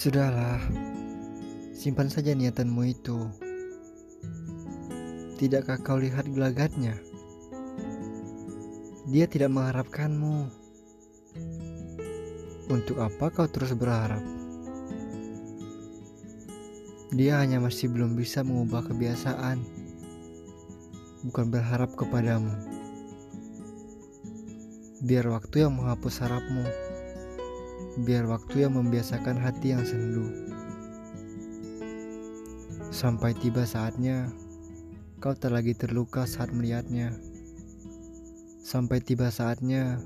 Sudahlah, simpan saja niatanmu itu. Tidakkah kau lihat gelagatnya? Dia tidak mengharapkanmu. Untuk apa kau terus berharap? Dia hanya masih belum bisa mengubah kebiasaan, bukan berharap kepadamu. Biar waktu yang menghapus harapmu, biar waktu yang membiasakan hati yang sendu. Sampai tiba saatnya, kau tak lagi terluka saat melihatnya. Sampai tiba saatnya,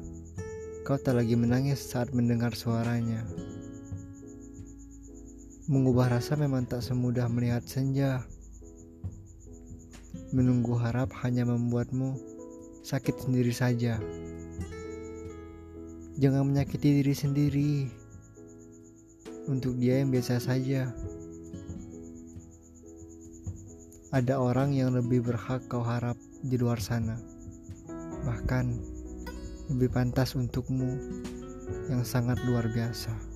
kau tak lagi menangis saat mendengar suaranya. Mengubah rasa memang tak semudah melihat senja. Menunggu harap hanya membuatmu sakit sendiri saja. Jangan menyakiti diri sendiri. Untuk dia yang biasa saja. Ada orang yang lebih berhak kau harap di luar sana. Bahkan lebih pantas untukmu yang sangat luar biasa.